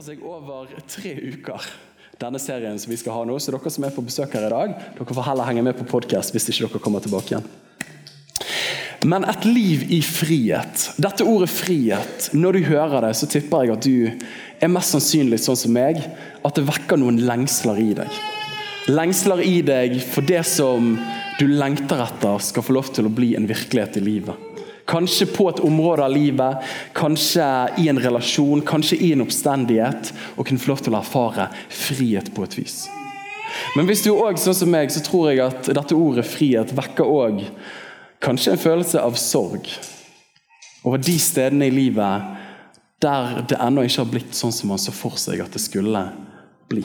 Strekker seg over tre uker, denne serien som vi skal ha nå. Så dere som er på besøk her i dag, dere får heller henge med på podkast hvis ikke dere kommer tilbake igjen. Men et liv i frihet. Dette ordet frihet, når du hører det, så tipper jeg at du er mest sannsynlig sånn som meg, at det vekker noen lengsler i deg. Lengsler i deg for det som du lengter etter skal få lov til å bli en virkelighet i livet. Kanskje på et område av livet, kanskje i en relasjon, kanskje i en oppstendighet. Og kunne få lov til å erfare frihet på et vis. Men hvis du òg, sånn som meg, så tror jeg at dette ordet frihet vekker òg kanskje en følelse av sorg over de stedene i livet der det ennå ikke har blitt sånn som man så for seg at det skulle bli.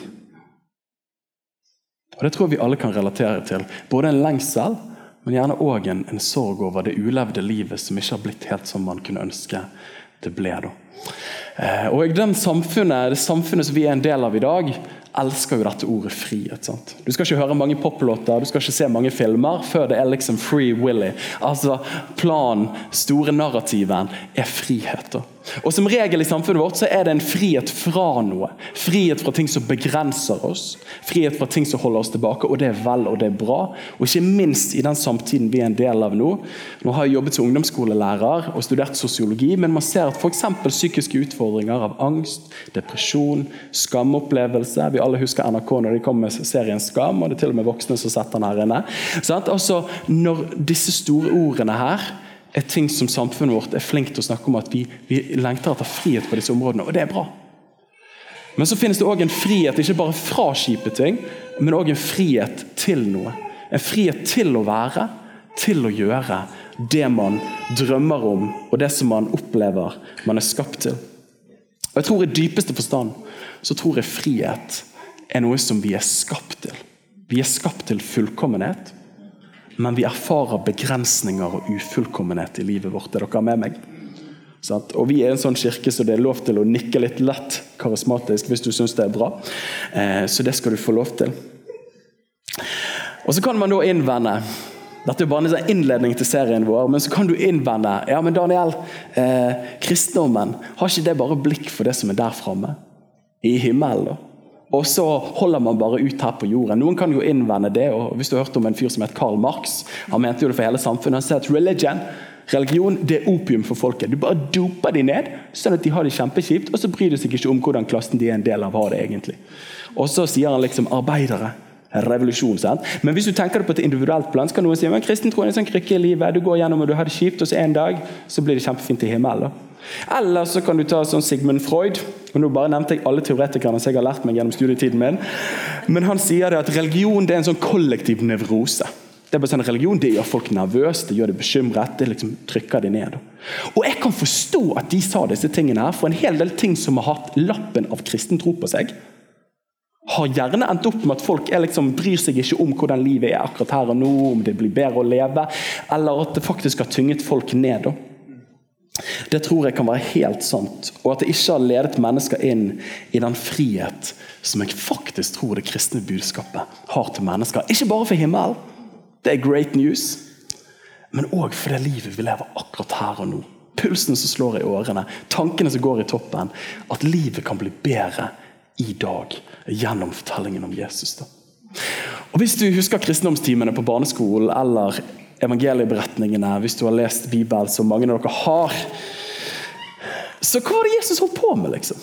Og Det tror jeg vi alle kan relatere til. Både en lengsel men gjerne òg en, en, sorg over det ulevde livet som ikke har blitt helt som man kunne ønske det ble. da. Eh, og den samfunnet, Det samfunnet som vi er en del av i dag, elsker jo dette ordet frihet. sant? Du skal ikke høre mange poplåter, du skal ikke se mange filmer før det er liksom free willy. Altså, Planen, store narrativen, er frihet. da. Og Som regel i samfunnet vårt så er det en frihet fra noe. Frihet fra ting som begrenser oss. Frihet fra ting som holder oss tilbake, og det er vel og det er bra. Og ikke minst i den samtiden vi er en del av nå. Nå har jeg jobbet som ungdomsskolelærer og studert sosiologi, men man ser at f.eks. psykiske utfordringer av angst, depresjon, skamopplevelse Vi alle husker NRK når de kom med serien Skam, og det er til og med voksne som setter den her inne. Altså, når disse store ordene her er ting som samfunnet vårt er flink til å snakke om at vi, vi lengter etter frihet på disse områdene, og det er bra. Men så finnes det òg en frihet ikke bare fra kjipe ting, men òg en frihet til noe. En frihet til å være, til å gjøre det man drømmer om, og det som man opplever man er skapt til. Og jeg tror I dypeste forstand så tror jeg frihet er noe som vi er skapt til. Vi er skapt til fullkommenhet men vi erfarer begrensninger og ufullkommenhet i livet vårt. Er dere med meg? Og Vi er en sånn kirke så det er lov til å nikke litt lett karismatisk hvis du syns det er bra. Eh, så det skal du få lov til. Og Så kan man da innvende dette er bare en innledning til serien vår, men så kan du innvende ja, men Daniel, eh, kristendommen, har ikke det bare blikk for det som er der framme? I himmelen? da? Og så holder man bare ut her på jorden. Noen kan jo innvende det. og Hvis du har hørt om en fyr som het Karl Marx, han mente jo det for hele samfunnet. Han sier at religion, religion det er opium for folket. Du bare doper de ned, sånn at de har det kjempekjipt, og så bryr de seg ikke om hvordan klassen de er en del av, har det egentlig. Og så sier han liksom arbeidere. Revolusjon, sant? Men hvis du tenker det på et individuelt plan, så kan noen si men kristen tro er en sånn krykke i livet. Du går gjennom og du har det kjipt, og så en dag så blir det kjempefint i himmelen. Eller så kan du ta sånn Sigmund Freud. og Nå bare nevnte jeg alle teoretikerne som jeg har lært meg gjennom studietiden min. Men han sier det at religion det er en sånn kollektiv nevrose. Det er bare sånn Religion det gjør folk nervøse, det gjør det bekymret. det liksom trykker de ned. Og Jeg kan forstå at de sa disse tingene, her, for en hel del ting som har hatt lappen av kristen tro på seg, har gjerne endt opp med at folk liksom, bryr seg ikke om hvordan livet er akkurat her og nå, om det blir bedre å leve, eller at det faktisk har tynget folk ned. Det tror jeg kan være helt sant, og at det ikke har ledet mennesker inn i den frihet som jeg faktisk tror det kristne budskapet har til mennesker. Ikke bare for himmelen, det er great news, men òg for det livet vi lever akkurat her og nå. Pulsen som slår i årene, tankene som går i toppen. At livet kan bli bedre i dag gjennom fortellingen om Jesus. Da. Og Hvis du husker kristendomstimene på barneskolen eller evangelieberetningene, hvis du har lest Bibelen, som mange av dere har Så hva var det Jesus holdt på med, liksom?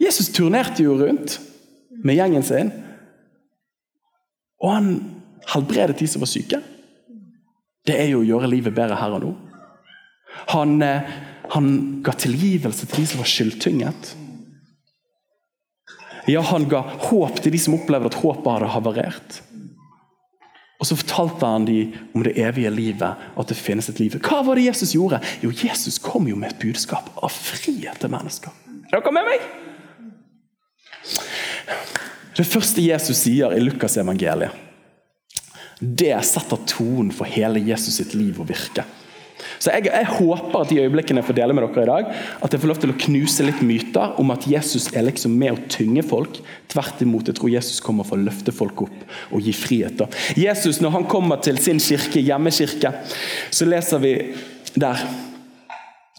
Jesus turnerte jo rundt med gjengen sin. Og han helbredet de som var syke. Det er jo å gjøre livet bedre her og nå. Han, eh, han ga tilgivelse til de som var skyldtynget. Ja, han ga håp til de som opplevde at håpet hadde havarert. Og Så fortalte han dem om det evige livet, at det finnes et liv. Hva var det Jesus gjorde? Jo, Jesus kom jo med et budskap av frihet til mennesker. Er dere med meg? Det første Jesus sier i Lukas evangeliet, det setter tonen for hele Jesus sitt liv og virke. Så jeg, jeg, håper at de øyeblikkene jeg får dele med dere i dag, at jeg får lov til å knuse litt myter om at Jesus er liksom med å tynge folk. Tvert imot, jeg tror Jesus kommer for å løfte folk opp og gi frihet. Da. Jesus, når han kommer til sin kirke, hjemmekirke, så leser vi der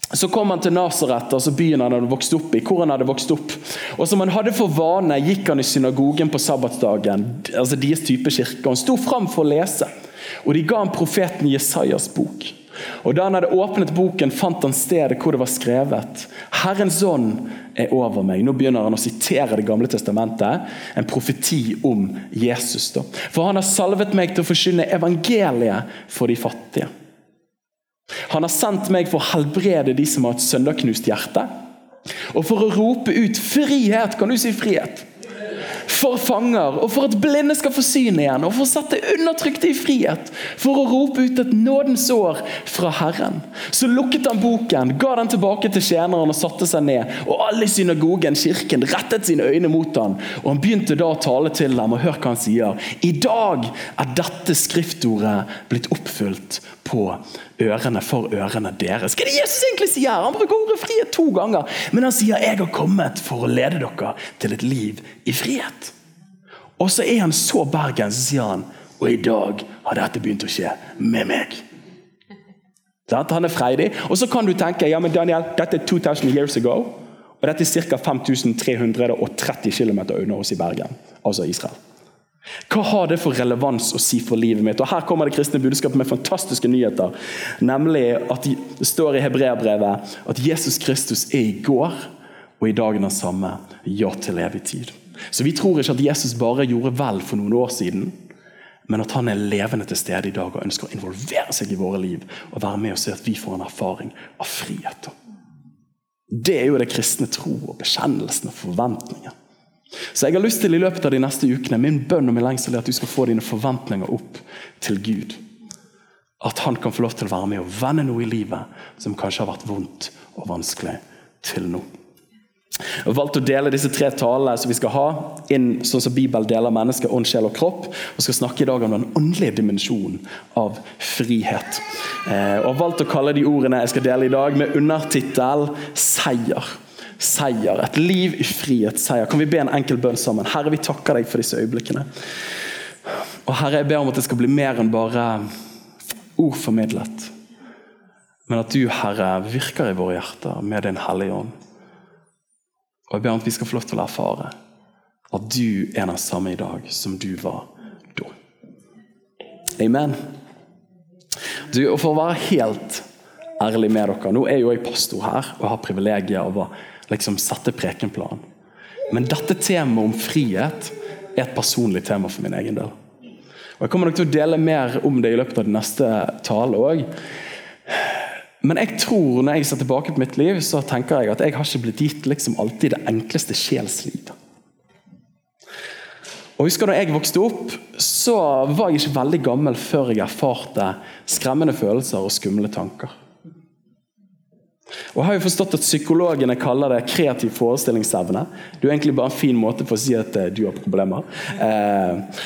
så kom han til Nasaret, altså byen han hadde vokst opp i. hvor han hadde vokst opp. Og Som han hadde for vane, gikk han i synagogen på sabbatsdagen. altså deres type kirke. Han sto fram for å lese, og de ga han profeten Jesajas bok. Og Da han hadde åpnet boken, fant han stedet hvor det var skrevet Herrens ånd er over meg. Nå begynner han å sitere Det gamle testamentet, en profeti om Jesus. Da. For han har salvet meg til å forkynne evangeliet for de fattige. Han har sendt meg for å helbrede de som har et søndagknust hjerte. Og for å rope ut 'frihet', kan du si frihet? For fanger, og for at blinde skal få syn igjen, og for å sette undertrykte i frihet. For å rope ut et nådens år fra Herren. Så lukket han boken, ga den tilbake til tjeneren og satte seg ned. Og alle i synagogen, kirken, rettet sine øyne mot han. Og han begynte da å tale til dem, og hør hva han sier. I dag er dette skriftordet blitt oppfylt på ørene for ørene deres. Hva er det Jesus egentlig sier? Han bruker ordet frihet to ganger. Men han sier 'jeg har kommet for å lede dere til et liv i frihet'. Og så er han så bergen, så sier han 'og i dag har dette begynt å skje med meg'. Han er freidig. Og så kan du tenke ja, men Daniel, dette er 2000 years ago. Og dette er ca. 5330 km unna oss i Bergen, altså Israel. Hva har det for relevans å si for livet mitt? Og Her kommer det kristne budskapet med fantastiske nyheter. Nemlig at det står i Hebreabrevet at Jesus Kristus er i går og i dagen den samme. Ja til evig tid. Så vi tror ikke at Jesus bare gjorde vel for noen år siden, men at han er levende til stede i dag og ønsker å involvere seg i våre liv og være med og se at vi får en erfaring av frihet. Det er jo det kristne tro og bekjennelsen og forventningen. Så jeg har lyst til i løpet av de neste ukene, min bønn og min lengsel er at du skal få dine forventninger opp til Gud. At han kan få lov til å være med og vende noe i livet som kanskje har vært vondt og vanskelig til nå. Jeg har valgt å dele disse tre talene som vi skal ha, inn sånn som Bibelen deler mennesker, ånd, sjel og kropp. og skal snakke i dag om den åndelige dimensjonen av frihet. Eh, og har valgt å kalle de ordene jeg skal dele i dag, med undertittel 'Seier' seier. Et liv i frihet, seier. Kan vi be en enkel bønn sammen? Herre, vi takker deg for disse øyeblikkene. Og Herre, jeg ber om at det skal bli mer enn bare ord formidlet. Men at du, Herre, virker i våre hjerter med Din Hellige Ånd. Og jeg ber om at vi skal få lov til å erfare at du er den samme i dag som du var da. Amen. Du, og For å være helt ærlig med dere Nå er jo jeg pastor her og har privilegiet av å liksom sette prekenplanen. Men dette temaet om frihet er et personlig tema for min egen del. Og Jeg kommer nok til å dele mer om det i løpet av det neste tale òg. Men jeg tror, når jeg ser tilbake på mitt liv, så tenker jeg at jeg har ikke blitt gitt liksom alltid det enkleste sjelsliv. Og husker Da jeg vokste opp, så var jeg ikke veldig gammel før jeg erfarte skremmende følelser og skumle tanker. Og jeg har jo forstått at Psykologene kaller det kreativ forestillingsevne. Det er egentlig bare en fin måte for å si at eh, du har problemer. Eh,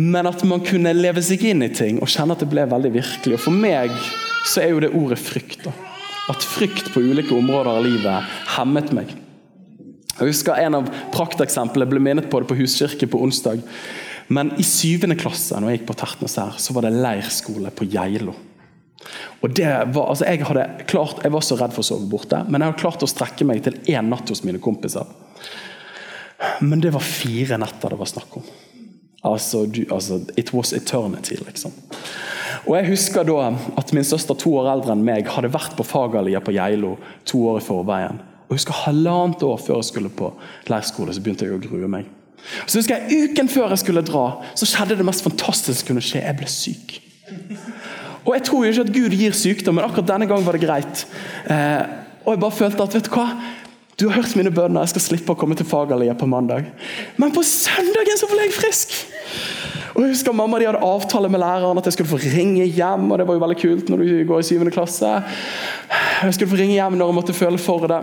men at man kunne leve seg inn i ting og kjenne at det ble veldig virkelig. Og For meg så er jo det ordet frykt. At frykt på ulike områder av livet hemmet meg. Jeg husker En av prakteksemplene ble minnet på det på huskirke på onsdag. Men i syvende klasse når jeg gikk på Tertnes her, så var det leirskole på Geilo. Og det var, altså jeg, hadde klart, jeg var så redd for å sove borte, men jeg hadde klart å strekke meg til én natt hos mine kompiser. Men det var fire netter det var snakk om. Altså, du, altså, It was eternity, liksom. Og Jeg husker da at min søster to år eldre enn meg hadde vært på Fagerlia på Geilo to år i forveien. Og jeg husker Halvannet år før jeg skulle på leirskole, så begynte jeg å grue meg. Så husker jeg Uken før jeg skulle dra, så skjedde det mest fantastiske som kunne skje. Jeg ble syk. Og Jeg tror jo ikke at Gud gir sykdom, men akkurat denne gangen var det greit. Eh, og jeg bare følte at vet du hva? Du har hørt mine bønner, jeg skal slippe å komme til Fagerlia på mandag. Men på søndagen så ble jeg frisk! Og jeg husker Mamma de hadde avtale med læreren at jeg skulle få ringe hjem. og Det var jo veldig kult når du går i syvende klasse. Jeg skulle få ringe hjem når jeg måtte føle for det.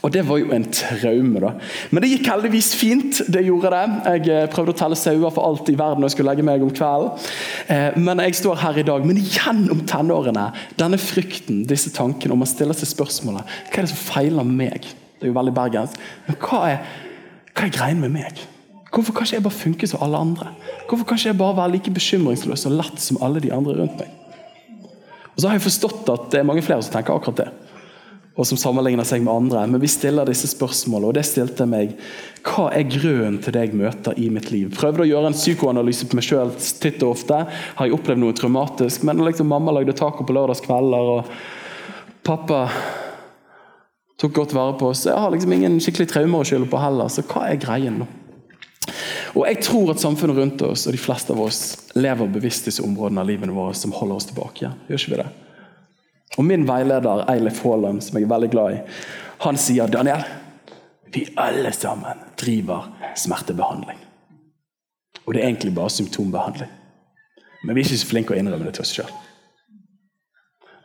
Og det var jo en traume, da. Men det gikk heldigvis fint. det gjorde det. Jeg eh, prøvde å telle sauer for alt i verden jeg skulle legge meg om kvelden. Eh, men jeg står her i dag. Men gjennom tenårene, denne frykten, disse tankene, og man stiller seg spørsmålet hva er det som feiler meg? Det er jo veldig bergensk. Men hva er, hva er greien med meg? Hvorfor kan ikke jeg bare funke som alle andre? Hvorfor kan ikke jeg bare være like bekymringsløs og lett som alle de andre rundt meg? Og så har jeg forstått at det er mange flere som tenker akkurat det og som sammenligner seg med andre. Men vi stiller disse spørsmålene, og det stilte meg. Hva er grunnen til det jeg møter i mitt liv? Prøvde å gjøre en psykoanalyse på meg sjøl titt og ofte. Har jeg opplevd noe traumatisk? Men liksom, mamma lagde taco på lørdagskvelder, og pappa tok godt vare på oss. Jeg har liksom ingen skikkelig traumer å skylde på heller, så hva er greien nå? Og Jeg tror at samfunnet rundt oss og de fleste av oss lever bevisst disse områdene av livet vårt som holder oss tilbake. Gjør ikke vi det? Og Min veileder Eilif Haaland, som jeg er veldig glad i, han sier Daniel, vi alle sammen driver smertebehandling. Og det er egentlig bare symptombehandling. Men vi er ikke så flinke å innrømme det til oss sjøl.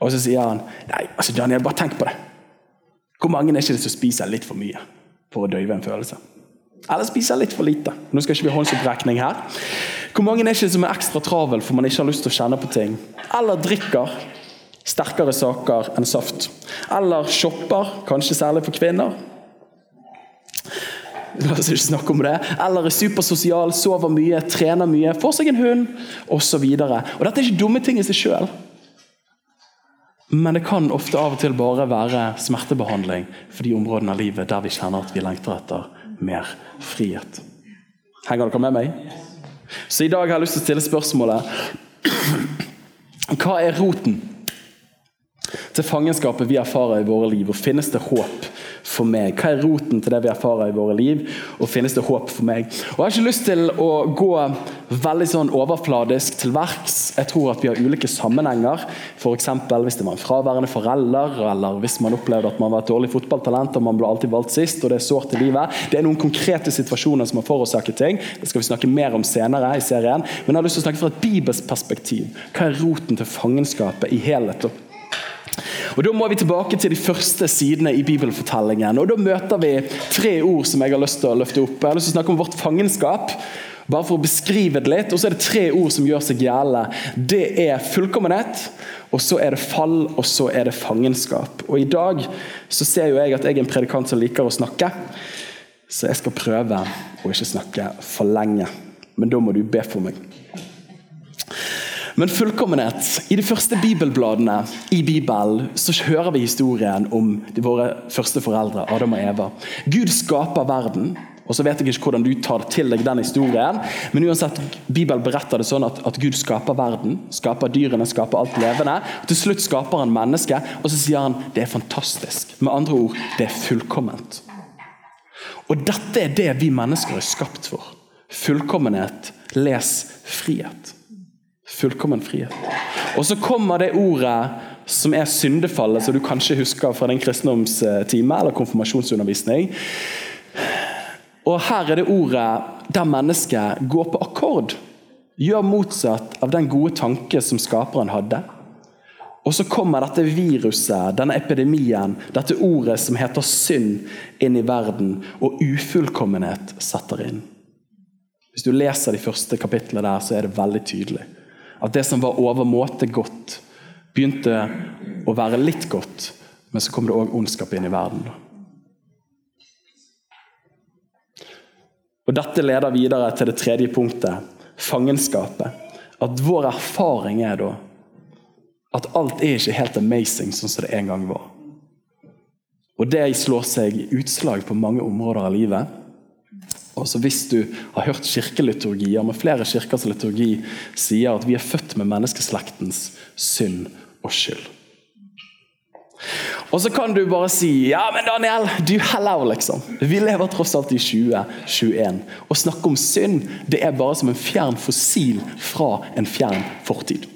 Og så sier han nei, altså Daniel, bare tenk på det. Hvor mange er ikke det som spiser litt for mye for å døyve en følelse? Eller spiser litt for lite. Nå skal ikke vi håndsopprekning her. Hvor mange er ikke som er ekstra travel for man ikke har lyst til å kjenne på ting? Eller drikker sterkere saker enn saft. Eller shopper, kanskje særlig for kvinner. La oss ikke snakke om det. Eller er supersosial, sover mye, trener mye, får seg en hund osv. Dette er ikke dumme ting i seg sjøl. Men det kan ofte av og til bare være smertebehandling for de områdene av livet der vi kjenner at vi lengter etter mer frihet. Henger dere med meg? Så i dag har jeg lyst til å stille spørsmålet Hva er roten til fangenskapet vi erfarer i våre liv, og finnes det håp for meg? Hva er roten til det vi erfarer i våre liv, og finnes det håp for meg? Og Jeg har ikke lyst til å gå veldig sånn overfladisk til verks. Jeg tror at vi har ulike sammenhenger. F.eks. hvis det var en fraværende forelder, eller hvis man opplevde at man var et dårlig fotballtalent og man ble alltid valgt sist, og det er sårt i livet. Det er noen konkrete situasjoner som har forårsaket ting. Det skal vi snakke mer om senere i serien. Men jeg har lyst til å snakke fra et bibelsk perspektiv. Hva er roten til fangenskapet i helhet? Og Da må vi tilbake til de første sidene i bibelfortellingen. og Da møter vi tre ord som jeg har lyst til å løfte opp. Jeg har lyst til å snakke om vårt fangenskap. Bare for å beskrive det litt. Og så er det tre ord som gjør seg gjeldende. Det er fullkommenhet, og så er det fall, og så er det fangenskap. Og I dag så ser jo jeg at jeg er en predikant som liker å snakke, så jeg skal prøve å ikke snakke for lenge. Men da må du be for meg. Men fullkommenhet I de første bibelbladene i Bibelen så hører vi historien om våre første foreldre, Adam og Eva. Gud skaper verden. og så vet jeg ikke hvordan du tar til deg den historien, men uansett, Bibelen beretter det sånn at, at Gud skaper verden, skaper dyrene, skaper alt levende. Til slutt skaper han mennesket, og så sier han det er fantastisk. Med andre ord, det er fullkomment. Og dette er det vi mennesker er skapt for. Fullkommenhet. Les frihet. Fullkommen frihet. Og så kommer det ordet som er syndefallet, som du kanskje husker fra din kristendomstime eller konfirmasjonsundervisning. Og Her er det ordet der mennesket går på akkord. Gjør motsatt av den gode tanke som skaperen hadde. Og så kommer dette viruset, denne epidemien, dette ordet som heter synd, inn i verden, og ufullkommenhet setter inn. Hvis du leser de første kapitlene der, så er det veldig tydelig. At det som var overmåte godt, begynte å være litt godt, men så kom det òg ondskap inn i verden. Og Dette leder videre til det tredje punktet, fangenskapet. At vår erfaring er da at alt er ikke helt amazing sånn som det en gang var. Og Det slår seg utslag på mange områder av livet. Også Hvis du har hørt kirkeliturgier med flere kirkers liturgi sier at vi er født med menneskeslektens synd og skyld. Og så kan du bare si ja, men Daniel, du heller', liksom. Vi lever tross alt i 2021. Å snakke om synd det er bare som en fjern fossil fra en fjern fortid.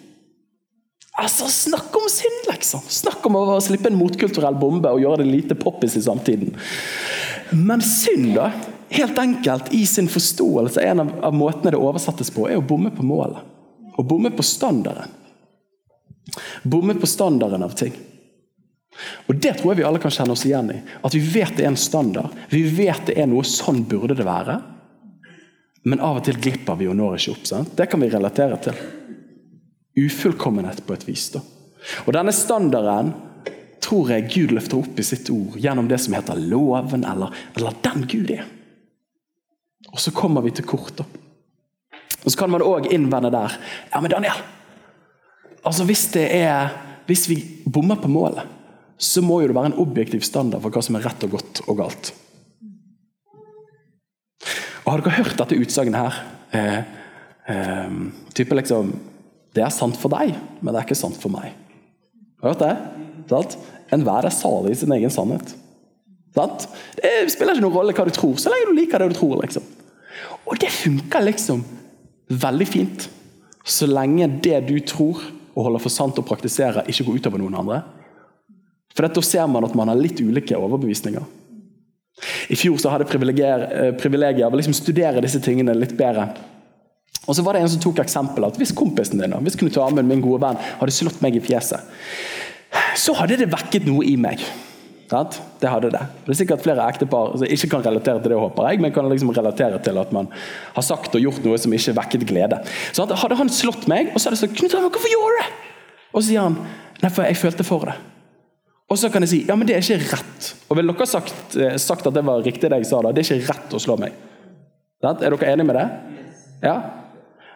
Altså, Snakk om synd, liksom! Snakk om å slippe en motkulturell bombe og gjøre det lite poppis i samtiden. Men synd, da? Helt enkelt i sin forståelse En av, av måtene det oversettes på, er å bomme på målet. Å bomme på standarden. Bomme på standarden av ting. Og Det tror jeg vi alle kan kjenne oss igjen i. At vi vet det er en standard. Vi vet det er noe sånn burde det være. Men av og til glipper vi og når ikke opp. Sant? Det kan vi relatere til. Ufullkommenhet på et vis. da. Og Denne standarden tror jeg Gud løfter opp i sitt ord gjennom det som heter loven, eller, eller den Gud er. Og så kommer vi til kort. Og Så kan man òg innvende der Ja, men Daniel, altså hvis det er, hvis vi bommer på målet, så må jo det være en objektiv standard for hva som er rett og godt og galt. Og Har dere hørt dette utsagnet her? Eh, eh, type liksom Det er sant for deg, men det er ikke sant for meg. Har dere hørt det? Enhver er salig i sin egen sannhet. Det spiller ikke noen rolle hva du tror, så lenge du liker det du tror. liksom. Og det funker liksom veldig fint. Så lenge det du tror og holder for sant å praktisere, ikke går utover noen andre. For Da ser man at man har litt ulike overbevisninger. I fjor så hadde jeg privilegiet av å liksom studere disse tingene litt bedre. Og så var det en som tok eksempel at Hvis kompisen din, hvis Knut Amund, min gode venn, hadde slått meg i fjeset, så hadde det vekket noe i meg. Det hadde det. Det er sikkert flere ektepar som ikke kan relatere til det, håper jeg, men kan liksom relatere til at man har sagt og gjort noe som ikke vekket glede. Så hadde han slått meg, og så hadde jeg sagt 'Knut, hvorfor gjorde du det?' Og så sier han 'Nei, for jeg følte for det'. Og så kan jeg si 'Ja, men det er ikke rett'. Og vil dere sagt, eh, sagt at det var riktig det jeg sa da? Det er ikke rett å slå meg. Er dere enige med det? Ja?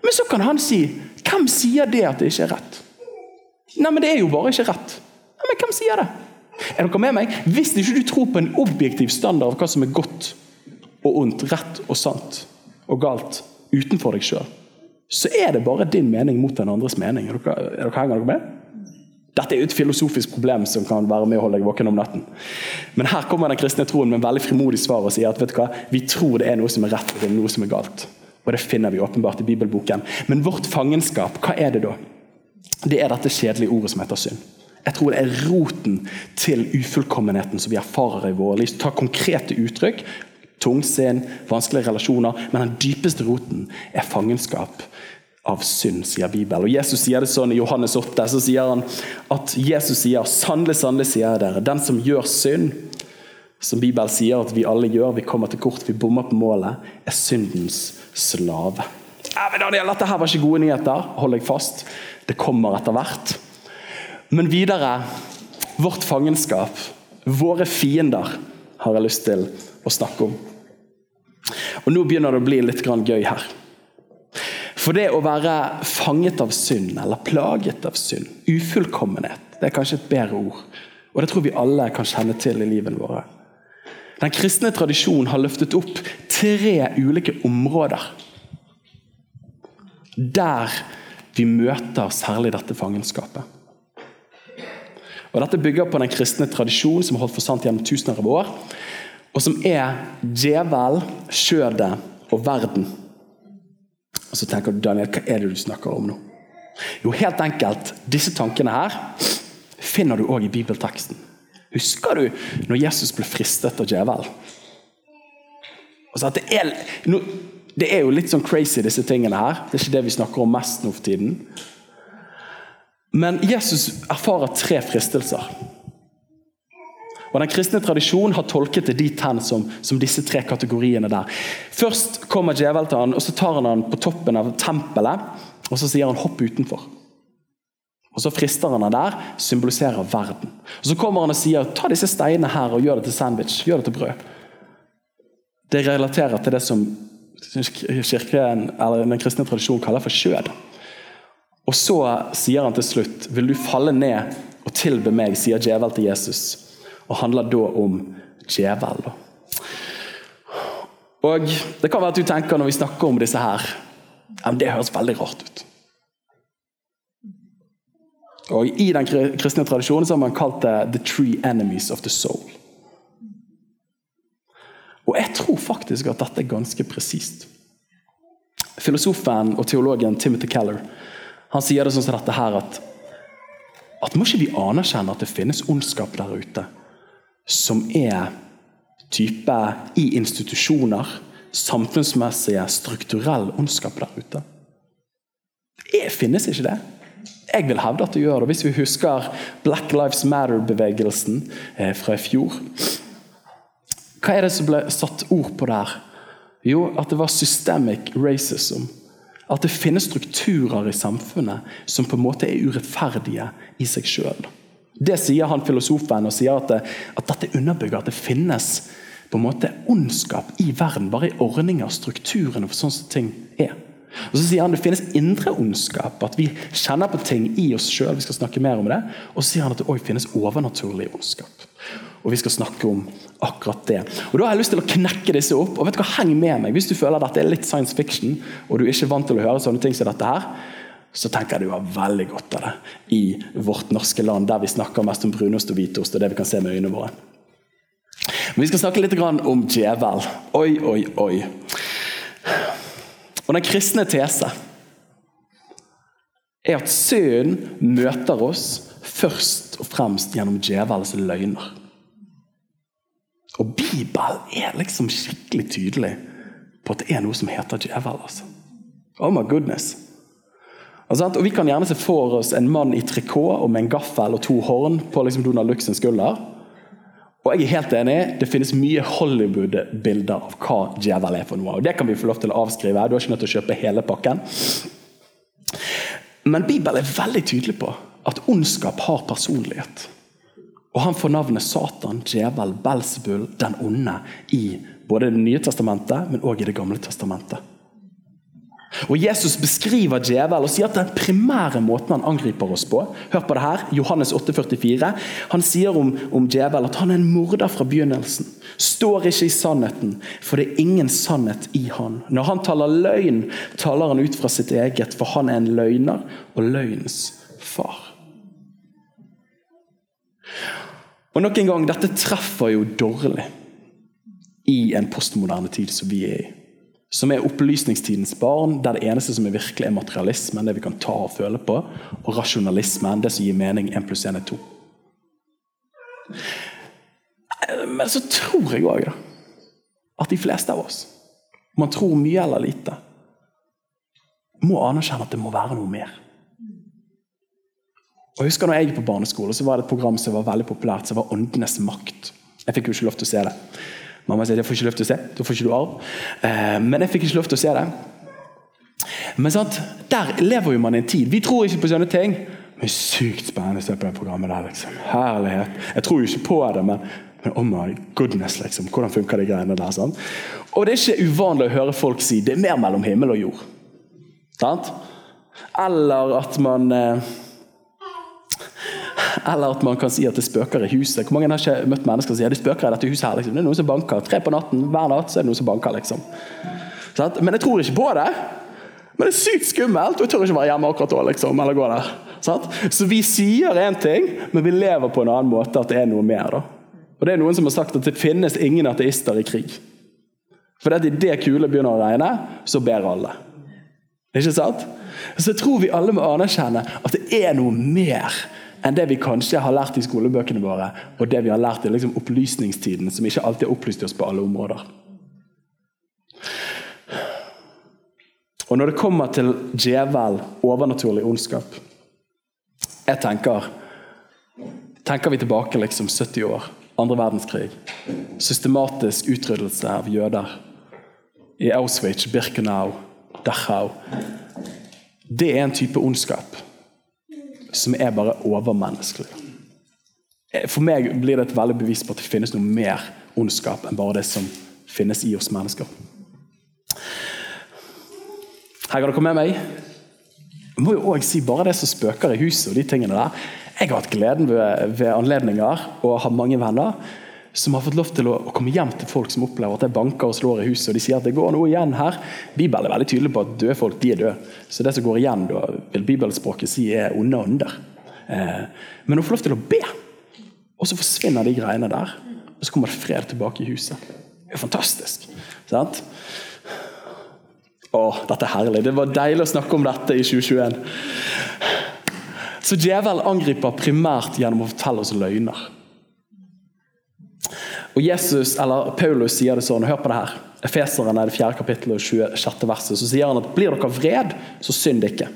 Men så kan han si 'Hvem sier det at det ikke er rett?' Nei, men det er jo bare ikke rett. Ja, men hvem sier det? Er dere med meg? Hvis ikke du tror på en objektiv standard av hva som er godt og ondt, rett og sant og galt utenfor deg sjøl, så er det bare din mening mot den andres mening. Er dere, er dere, henger dere med? Dette er jo et filosofisk problem som kan være med å holde deg våken om natten. Men her kommer den kristne troen med en veldig frimodig svar og sier at vet du hva, vi tror det er noe som er rett og det er noe som er galt. Og Det finner vi åpenbart i bibelboken. Men vårt fangenskap, hva er det da? Det er dette kjedelige ordet som heter synd. Jeg tror det er roten til ufullkommenheten som vi erfarer i våre liv. Ta konkrete uttrykk, tungsinn, vanskelige relasjoner, men den dypeste roten er fangenskap av synd, sier Bibelen. Og Jesus sier det sånn I Johannes 8 så sier han at Jesus sier sannelig, sannelig sier jeg dere, den som gjør synd, som Bibelen sier at vi alle gjør, vi kommer til kort, vi bommer på målet, er syndens slave. Ja, men Daniel, Dette her var ikke gode nyheter. Hold deg fast. Det kommer etter hvert. Men videre vårt fangenskap, våre fiender, har jeg lyst til å snakke om. Og Nå begynner det å bli litt gøy her. For det å være fanget av synd, eller plaget av synd, ufullkommenhet, det er kanskje et bedre ord. Og det tror vi alle kan kjenne til i livet våre. Den kristne tradisjonen har løftet opp tre ulike områder der vi møter særlig dette fangenskapet. Og Dette bygger på den kristne tradisjonen som har holdt for sant gjennom tusener av år, og som er djevel, skjødet og verden. Og Så tenker du, Daniel, hva er det du snakker om nå? Jo, helt enkelt, disse tankene her finner du òg i bibelteksten. Husker du når Jesus ble fristet av djevelen? Altså det, er, det er jo litt sånn crazy, disse tingene her. Det er ikke det vi snakker om mest nå for tiden. Men Jesus erfarer tre fristelser. Og Den kristne tradisjonen har tolket det dit hen som, som, disse tre kategoriene der. Først kommer djevelen til han, og så tar han han på toppen av tempelet og så sier han 'hopp utenfor'. Og Så frister han han der, symboliserer verden. Og Så kommer han og sier 'ta disse steinene her og gjør det til sandwich', gjør det til brød'. Det relaterer til det som kirken, eller den kristne tradisjonen kaller for skjød. Og så sier han til slutt, 'Vil du falle ned og tilbe meg', sier djevel til Jesus. Og handler da om djevel. Og Det kan være at du tenker når vi snakker om disse her Det høres veldig rart ut. Og I den kristne tradisjonen så har man kalt det 'the three enemies of the soul'. Og Jeg tror faktisk at dette er ganske presist. Filosofen og teologen Timothy Keller han sier det sånn som dette her at, at må ikke vi anerkjenne at det finnes ondskap der ute som er type i institusjoner, samfunnsmessige, strukturell ondskap der ute? Det finnes ikke det? Jeg vil hevde at det gjør det. Hvis vi husker Black Lives Matter-bevegelsen eh, fra i fjor Hva er det som ble satt ord på der? Jo, at det var systemic racism. At det finnes strukturer i samfunnet som på en måte er urettferdige i seg sjøl. Det sier han filosofen, og sier at, det, at dette underbygger at det finnes på en måte ondskap i verden, bare i ordninger, strukturene for sånn som ting er. Og så sier han det finnes indre ondskap, at vi kjenner på ting i oss sjøl. Vi skal snakke mer om det. Og så sier han at det òg finnes overnaturlig ondskap. Og vi skal snakke om akkurat det. Og Da har jeg lyst til å knekke disse opp. og vet du hva, Heng med meg. Hvis du føler at dette er litt science fiction, og du er ikke vant til å høre sånne ting som dette her, så tenker jeg du har veldig godt av det i vårt norske land, der vi snakker mest om brunost og hvitost og det vi kan se med øynene våre. Men vi skal snakke litt om djevel. Oi, oi, oi. Og Den kristne tese er at synd møter oss først og fremst gjennom djevelens løgner. Bibelen er liksom skikkelig tydelig på at det er noe som heter djevel. altså. Oh my goodness. Og, Vi kan gjerne se for oss en mann i trikot og med en gaffel og to horn på liksom Donald Duck skulder. Og jeg er helt enig, Det finnes mye Hollywood-bilder av hva djevel er for noe. og Det kan vi få lov til å avskrive. Du har ikke nødt til å kjøpe hele pakken. Men Bibelen er veldig tydelig på at ondskap har personlighet. Og han får navnet Satan, djevel, Belsebul, den onde i både Det nye testamentet, men også i Det gamle testamentet. Og Jesus beskriver djevel og sier at den primære måten han angriper oss på Hør på det her, Johannes 8, 44. Han sier om, om djevel at han er en morder fra begynnelsen. Står ikke i sannheten, for det er ingen sannhet i han. Når han taler løgn, taler han ut fra sitt eget, for han er en løgner og løgnens far. Og nok en gang, Dette treffer jo dårlig i en postmoderne tid som vi er i som er opplysningstidens barn, der det eneste som er virkelig, er materialismen, det vi kan ta og føle på, og rasjonalismen, det som gir mening én pluss én er to. Men så tror jeg òg at de fleste av oss, om man tror mye eller lite, må anerkjenne at det må være noe mer. Og jeg husker når jeg gikk på barneskole, så var det et program som var veldig populært, som var Åndenes makt. Jeg fikk jo ikke lov til å se det. Mamma sier jeg får ikke lov til å se, da får ikke du arv. Eh, men jeg fikk ikke lov til å se det. Men sant, der lever jo man i en tid. Vi tror ikke på sånne ting. Men sykt spennende å se på det programmet der. liksom. Herlighet. Jeg tror jo ikke på det, men, men oh my goodness, liksom. Hvordan funker de greiene der? sant? Og det er ikke uvanlig å høre folk si det er mer mellom himmel og jord. Sant? Eller at man eh, eller at man kan si at det spøker i huset. Hvor mange har ikke møtt mennesker som sier det spøker i dette huset? her? Liksom. Det er noen som banker. Tre på natten hver natt så er det noen som banker. liksom. Men jeg tror ikke på det. Men det er sykt skummelt, og jeg tør ikke være hjemme akkurat da. liksom, eller gå der. Så vi sier én ting, men vi lever på en annen måte, at det er noe mer. da. Og det er Noen som har sagt at det finnes ingen ateister i krig. For det at idet kulene begynner å regne, så ber alle. Ikke sant? Så jeg tror vi alle må anerkjenne at det er noe mer enn det vi kanskje har lært i skolebøkene våre, og det vi har lært i liksom opplysningstiden, som ikke alltid har opplyst oss på alle områder. Og Når det kommer til djevel, overnaturlig ondskap Jeg tenker tenker vi tilbake liksom 70 år, andre verdenskrig. Systematisk utryddelse av jøder i Auschwitz, Birkenau, Dachau. Det er en type ondskap som er bare overmenneskelig. For meg blir det et veldig bevis på at det finnes noe mer ondskap enn bare det som finnes i oss mennesker. Her kan dere med meg. Jeg må jo også si bare det som spøker i huset og de tingene der. Jeg har hatt gleden ved, ved anledninger og har mange venner som har fått lov til å, å, komme hjem til folk som opplever at det banker og slår i huset, og de sier at det går noe igjen her. Bibelen er veldig tydelig på at døde folk de er døde. Så det som går igjen, da, vil bibelspråket si er onde ånder. Eh, men hun får lov til å be, og så forsvinner de greiene der. Og så kommer det fred tilbake i huset. Det er fantastisk. sant? Å, dette er herlig. Det var deilig å snakke om dette i 2021. Så djevel angriper primært gjennom å fortelle oss løgner. Og Jesus, eller Paulus sier det sånn, hør på det her. Efeseren er det fjerde kapittelet og 26. verset. Så sier han at blir dere vred, så synd ikke.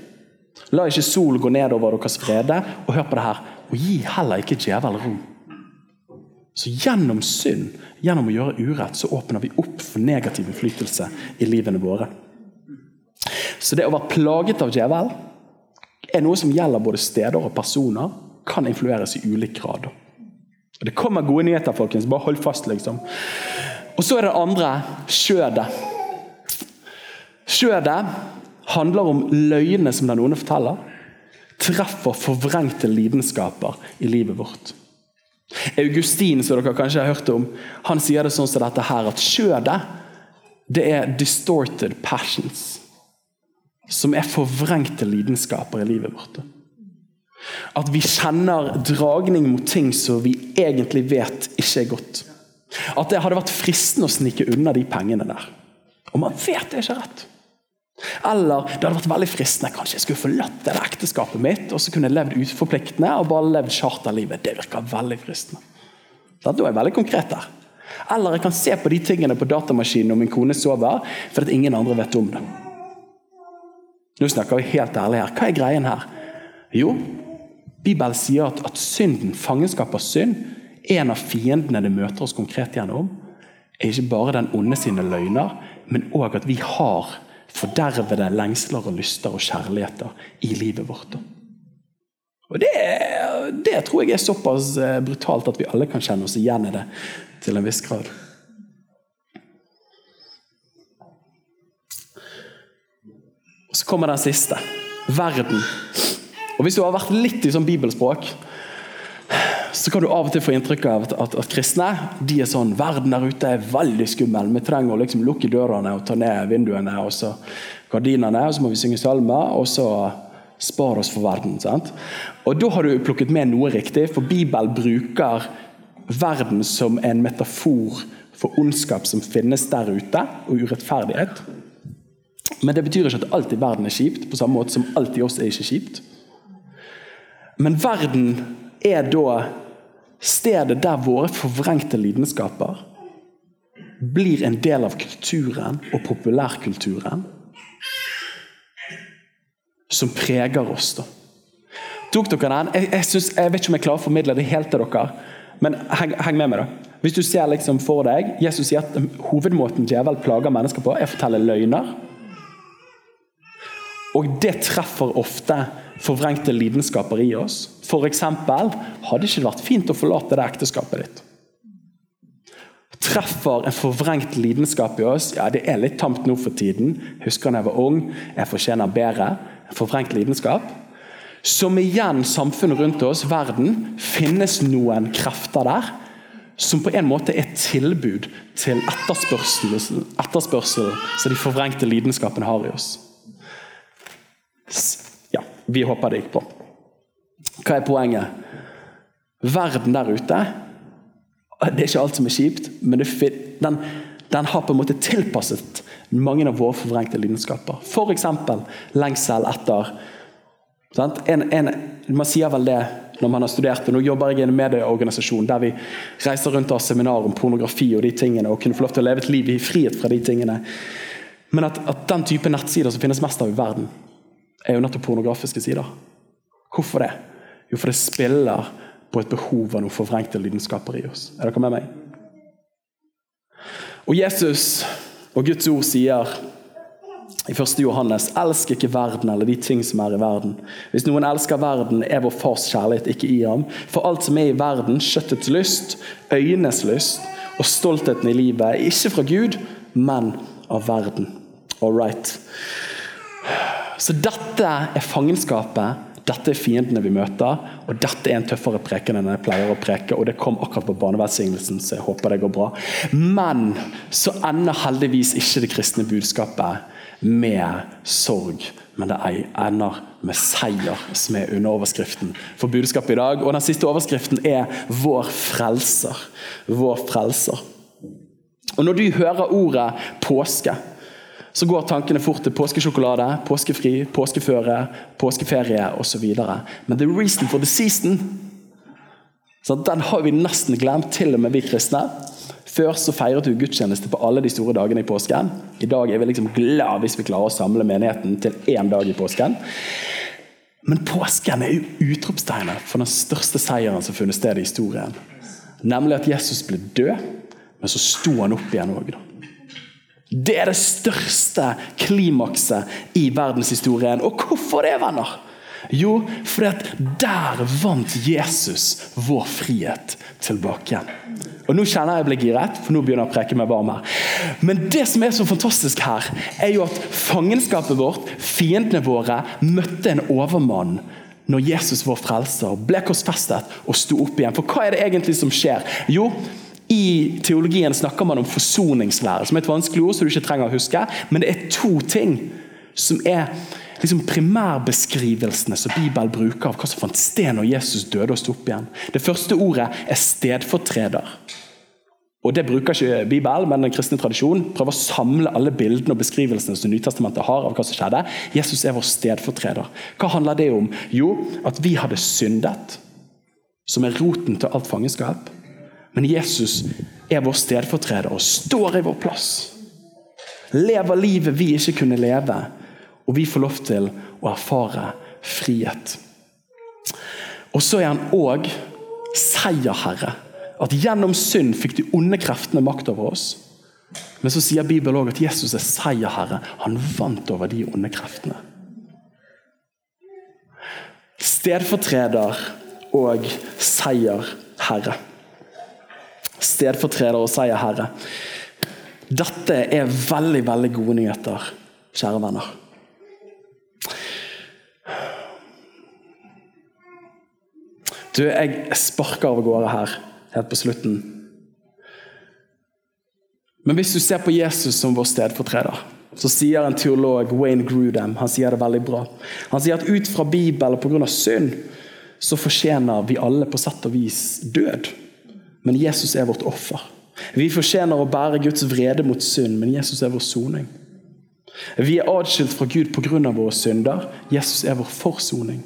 La ikke sol gå ned over deres frede. Og hør på det her. Og gi heller ikke djevel rom. Så gjennom synd, gjennom å gjøre urett, så åpner vi opp for negativ innflytelse i livene våre. Så det å være plaget av djevel er noe som gjelder både steder og personer. Kan influeres i ulik grad. Og Det kommer gode nyheter, folkens. Bare hold fast, liksom. Og så er det andre skjødet. Skjødet handler om løgnene som den onde forteller. Treffer forvrengte lidenskaper i livet vårt. Augustin, som dere kanskje har hørt om, han sier det sånn som dette her, at skjødet det er distorted passions. Som er forvrengte lidenskaper i livet vårt. At vi kjenner dragning mot ting som vi egentlig vet ikke er godt. At det hadde vært fristende å snike unna de pengene der. Og man vet det er ikke rett. Eller det hadde vært veldig fristende kanskje jeg skulle forlatt det ekteskapet mitt og så kunne jeg levd uforpliktende og bare levd charterlivet. Det virker veldig fristende. Da er jeg veldig konkret der. Eller jeg kan se på de tingene på datamaskinen når min kone sover, fordi ingen andre vet om det. Nå snakker vi helt ærlig her. Hva er greien her? Jo, Bibelen sier at, at synden, fangenskap av synd, en av fiendene det møter oss konkret gjennom, er ikke bare den onde sine løgner, men òg at vi har fordervede lengsler og lyster og kjærligheter i livet vårt. Og det, det, tror jeg er såpass eh, brutalt at vi alle kan kjenne oss igjen i det til en viss grad. Og Så kommer den siste. Verden. Og Hvis du har vært litt i sånn bibelspråk, så kan du av og til få inntrykk av at, at, at, kristne de er sånn Verden der ute er veldig skummel. Vi trenger å liksom lukke dørene og ta ned vinduene og så gardinene. og Så må vi synge salmer, og så spar oss for verden. sant? Og Da har du plukket med noe riktig, for Bibelen bruker verden som en metafor for ondskap som finnes der ute, og urettferdighet. Men det betyr ikke at alt i verden er kjipt, på samme måte som alt i oss er ikke kjipt. Men verden er da stedet der våre forvrengte lidenskaper blir en del av kulturen og populærkulturen som preger oss. da. Tok dere den? Jeg, jeg, synes, jeg, vet ikke om jeg klarer å formidle det helt til dere, men heng, heng med meg. da. Hvis du ser liksom for deg, Jesus sier at hovedmåten djevel plager mennesker på, er å fortelle løgner. Og det treffer ofte forvrengte lidenskaper i oss. F.eks.: Hadde det ikke vært fint å forlate det ekteskapet ditt? Treffer en forvrengt lidenskap i oss. Ja, det er litt tamt nå for tiden. Husker da jeg var ung. Jeg fortjener bedre. En forvrengt lidenskap. Som igjen samfunnet rundt oss, verden, finnes noen krefter der som på en måte er tilbud til etterspørsel, etterspørsel som de forvrengte lidenskapene har i oss. Ja, vi håper det gikk på. Hva er poenget? Verden der ute Det er ikke alt som er kjipt, men den, den, har på en måte tilpasset mange av våre forvrengte lidenskaper. F.eks. lengsel etter en, en, Man sier vel det når man har studert det. Nå jobber jeg i en medieorganisasjon der vi reiser rundt og har seminar om pornografi og de tingene, og kunne få lov til å leve et liv i frihet fra de tingene. Men at, at den type nettsider som finnes mest av i verden, er jo nettopp pornografiske sider. Hvorfor det? Jo, for det spiller på et behov av noen forvrengte lidenskaper i oss. Er dere med meg? Og Jesus og Guds ord sier i 1. Johannes elsk ikke verden eller de ting som er i verden. Hvis noen elsker verden, er vår fars kjærlighet ikke i ham. For alt som er i verden, kjøttets lyst, øynes lyst og stoltheten i livet, er ikke fra Gud, men av verden. All right. Så dette er fangenskapet. Dette er fiendene vi møter, og dette er en tøffere preken enn jeg pleier å preke. og Det kom akkurat på barnevernssignelsen, så jeg håper det går bra. Men så ender heldigvis ikke det kristne budskapet med sorg, men det ender med seier, som er under overskriften for budskapet i dag. Og Den siste overskriften er 'Vår frelser'. Vår frelser. Og Når du hører ordet påske, så går tankene fort til påskesjokolade, påskefri, påskeføre, påskeferie osv. Men the reason for the season så den har vi nesten glemt, til og med vi kristne. Før så feiret vi gudstjeneste på alle de store dagene i påsken. I dag er vi liksom glad hvis vi klarer å samle menigheten til én dag i påsken. Men påsken er jo utropstegnet for den største seieren som funnet sted i historien. Nemlig at Jesus ble død, men så sto han opp igjen òg. Det er det største klimakset i verdenshistorien. Og hvorfor det, venner? Jo, fordi at der vant Jesus vår frihet tilbake igjen. Og Nå kjenner jeg jeg blir giret, for nå begynner jeg å preke meg varm her. Men det som er så fantastisk her, er jo at fangenskapet vårt, fiendene våre, møtte en overmann når Jesus, vår frelser, ble korsfestet og sto opp igjen. For hva er det egentlig som skjer? Jo, i teologien snakker man om forsoningslære, som er et vanskelig ord, som du ikke trenger å huske. Men det er to ting som er liksom primærbeskrivelsene som Bibelen bruker av hva som fant sted når Jesus døde og sto opp igjen. Det første ordet er stedfortreder. Og Det bruker ikke Bibelen, men den kristne tradisjonen prøver å samle alle bildene og beskrivelsene som Nytestamentet har av hva som skjedde. Jesus er vår stedfortreder. Hva handler det om? Jo, at vi hadde syndet, som er roten til alt fangenskap. Men Jesus er vår stedfortreder og står i vår plass. Lever livet vi ikke kunne leve, og vi får lov til å erfare frihet. Og så er han òg seierherre. At gjennom synd fikk de onde kreftene makt over oss. Men så sier Bibelen òg at Jesus er seierherre. Han vant over de onde kreftene. Stedfortreder og seierherre. Stedfortreder og seierherre. Dette er veldig, veldig gode nyheter, kjære venner. Du, jeg sparker av gårde her helt på slutten. Men hvis du ser på Jesus som vår stedfortreder, så sier en teolog, Wayne Grudem, han sier det veldig bra. Han sier at ut fra Bibelen pga. synd så fortjener vi alle på sett og vis død. Men Jesus er vårt offer. Vi fortjener å bære Guds vrede mot synd, men Jesus er vår soning. Vi er adskilt fra Gud pga. våre synder. Jesus er vår forsoning.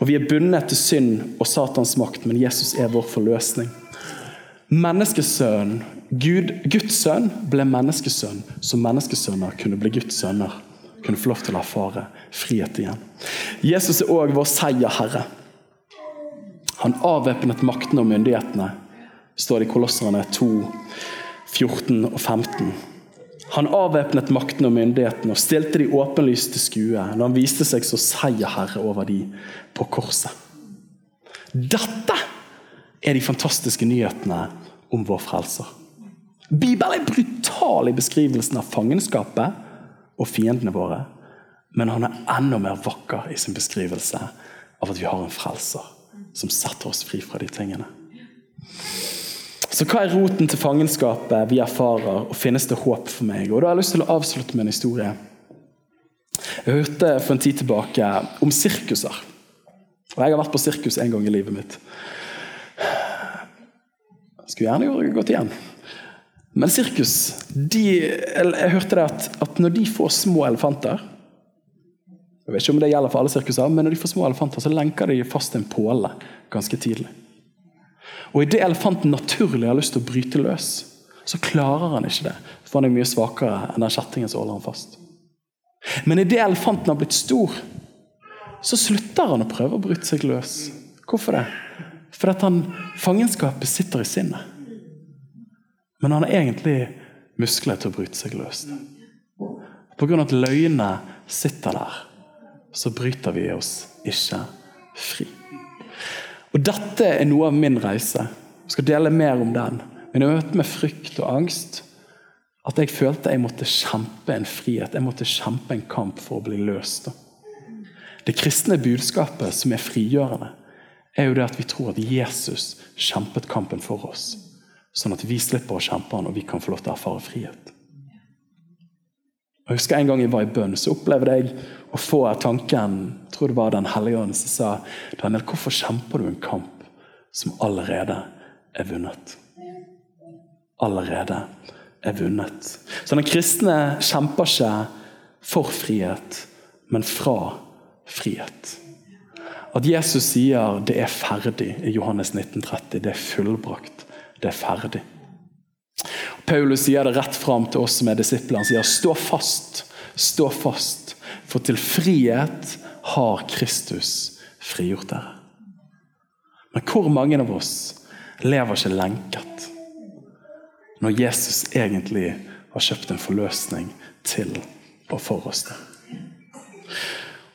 Og Vi er bundet til synd og Satans makt, men Jesus er vår forløsning. Menneskesønnen, Gud, Guds sønn, ble menneskesønn, så menneskesønner kunne bli Guds sønner. Kunne få lov til å erfare frihet igjen. Jesus er òg vår seierherre. Han avvæpnet maktene og myndighetene, står det i Kolosserne 2, 14 og 15. Han avvæpnet makten og myndigheten og stilte de åpenlyst til skue når han viste seg så seierherre over de på korset. Dette er de fantastiske nyhetene om vår frelser. Bibelen er brutal i beskrivelsen av fangenskapet og fiendene våre. Men han er enda mer vakker i sin beskrivelse av at vi har en frelser som setter oss fri fra de tingene. Så hva er roten til fangenskapet vi erfarer, og finnes det håp for meg? Og da har jeg lyst til å avslutte med en historie. Jeg hørte for en tid tilbake om sirkuser. Og jeg har vært på sirkus en gang i livet mitt. Jeg skulle gjerne gått igjen. Men sirkus de, Jeg hørte det at, at når de får små elefanter Jeg vet ikke om det gjelder for alle sirkuser, men når de får små elefanter, så lenker de fast en påle ganske tidlig. Og idet elefanten naturlig har lyst til å bryte løs, så klarer han ikke det. For han er mye svakere enn den kjettingen som holder han fast. Men idet elefanten har blitt stor, så slutter han å prøve å bryte seg løs. Hvorfor det? Fordi han, fangenskapet sitter i sinnet. Men han har egentlig muskler til å bryte seg løs. Pga. at løgnene sitter der, så bryter vi oss ikke fri. Og Dette er noe av min reise. Jeg skal dele mer om den. Men jeg møtte med frykt og angst at jeg følte jeg måtte kjempe en frihet, jeg måtte kjempe en kamp for å bli løst. Det kristne budskapet som er frigjørende, er jo det at vi tror at Jesus kjempet kampen for oss. Sånn at vi slipper å kjempe han, og vi kan få lov til å erfare frihet. Jeg husker En gang jeg var i bønn, så opplevde jeg å få tanken jeg tror det var Den hellige ånd som sa Daniel, hvorfor kjemper du en kamp som allerede er vunnet? Allerede er vunnet. Så den kristne kjemper ikke for frihet, men fra frihet. At Jesus sier 'det er ferdig' i Johannes 1930. Det er fullbrakt. Det er ferdig. Paulus sier det rett fram til oss som er disipler. Han sier 'stå fast, stå fast', for til frihet har Kristus frigjort dere. Men hvor mange av oss lever ikke lenket når Jesus egentlig har kjøpt en forløsning til og for oss? det?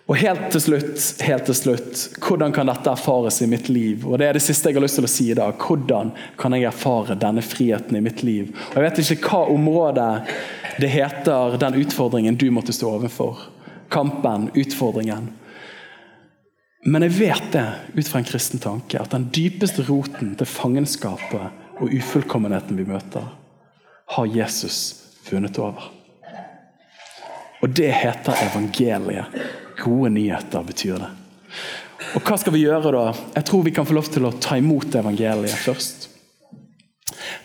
Og helt til slutt, helt til slutt, hvordan kan dette erfares i mitt liv? Og Det er det siste jeg har lyst til å si i dag. Hvordan kan jeg erfare denne friheten i mitt liv? Og Jeg vet ikke hva område det heter den utfordringen du måtte stå overfor. Kampen, utfordringen. Men jeg vet det ut fra en kristen tanke, at den dypeste roten til fangenskapet og ufullkommenheten vi møter, har Jesus vunnet over. Og det heter evangeliet. Gode nyheter betyr det. Og hva skal vi gjøre da? Jeg tror vi kan få lov til å ta imot evangeliet først.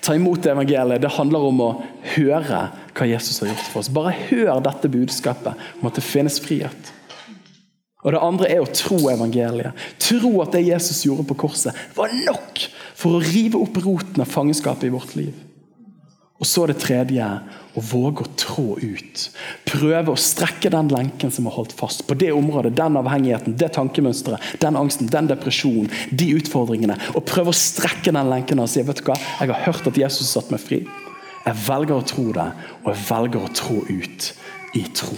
Ta imot evangeliet det handler om å høre hva Jesus har gjort for oss. Bare hør dette budskapet om at det finnes frihet. Og Det andre er å tro evangeliet. Tro at det Jesus gjorde på korset, var nok for å rive opp roten av fangenskapet i vårt liv. Og så det tredje å våge å trå ut. Prøve å strekke den lenken som har holdt fast på det området, den avhengigheten, det tankemønsteret, den angsten, den depresjonen, de utfordringene. Og prøve å strekke den lenken og si vet du hva, jeg har hørt at Jesus satt meg fri. Jeg velger å tro det, og jeg velger å trå ut i tro.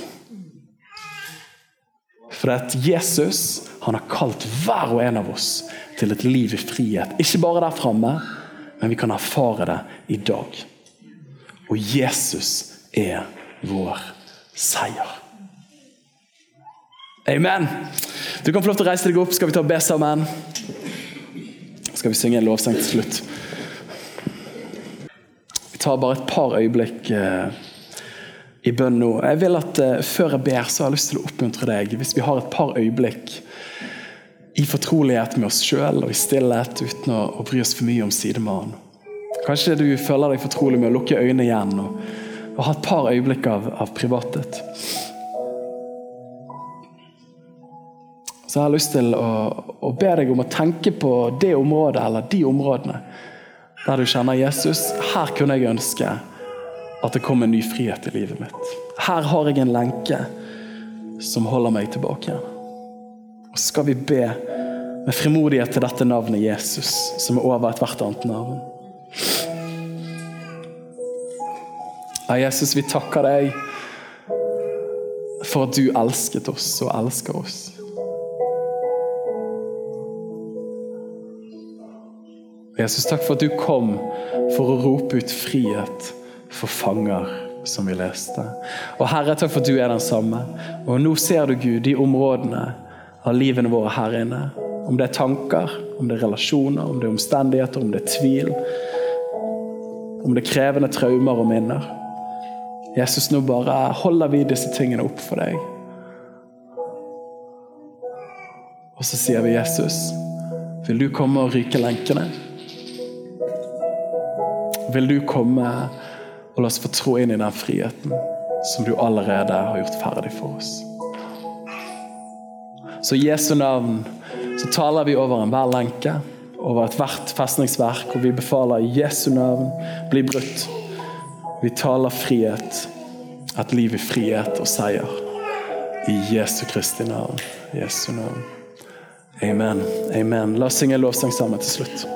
For at Jesus han har kalt hver og en av oss til et liv i frihet. Ikke bare der framme, men vi kan erfare det i dag. Og Jesus er vår seier. Amen. Du kan få lov til å reise deg opp. Skal vi ta og be sammen? Skal vi synge en lovsang til slutt? Vi tar bare et par øyeblikk eh, i bønn nå. Jeg vil at eh, Før jeg ber, så har jeg lyst til å oppmuntre deg. Hvis vi har et par øyeblikk i fortrolighet med oss sjøl og i stillhet uten å bry oss for mye om sidemannen. Kanskje du føler deg fortrolig med å lukke øynene igjen og, og ha et par øyeblikk av, av privathet. Så jeg har lyst til å, å, be deg om å tenke på det området eller de områdene der du kjenner Jesus. Her kunne jeg ønske at det kom en ny frihet i livet mitt. Her har jeg en lenke som holder meg tilbake. Og skal vi be med frimodighet til dette navnet Jesus, som er over ethvert annet navn. Ja, Jesus, vi takker deg for at du elsket oss og elsker oss. Jesus, takk for at du kom for å rope ut frihet for fanger, som vi leste. Og Herre, takk for at du er den samme. Og nå ser du, Gud, de områdene av livene våre her inne. Om det er tanker, om det er relasjoner, om det er omstendigheter, om det er tvil. Om det er krevende traumer og minner. Jesus, nå bare holder vi disse tingene opp for deg. Og så sier vi, Jesus, vil du komme og ryke lenkene? Vil du komme og la oss få trå inn i den friheten som du allerede har gjort ferdig for oss? Så i Jesu navn så taler vi over enhver lenke, over ethvert festningsverk, og vi befaler i Jesu navn bli brutt. Vi taler frihet. Et liv i frihet og seier. I Jesu Kristi navn. Jesu navn. Amen. Amen. La oss synge lovsang sammen til slutt.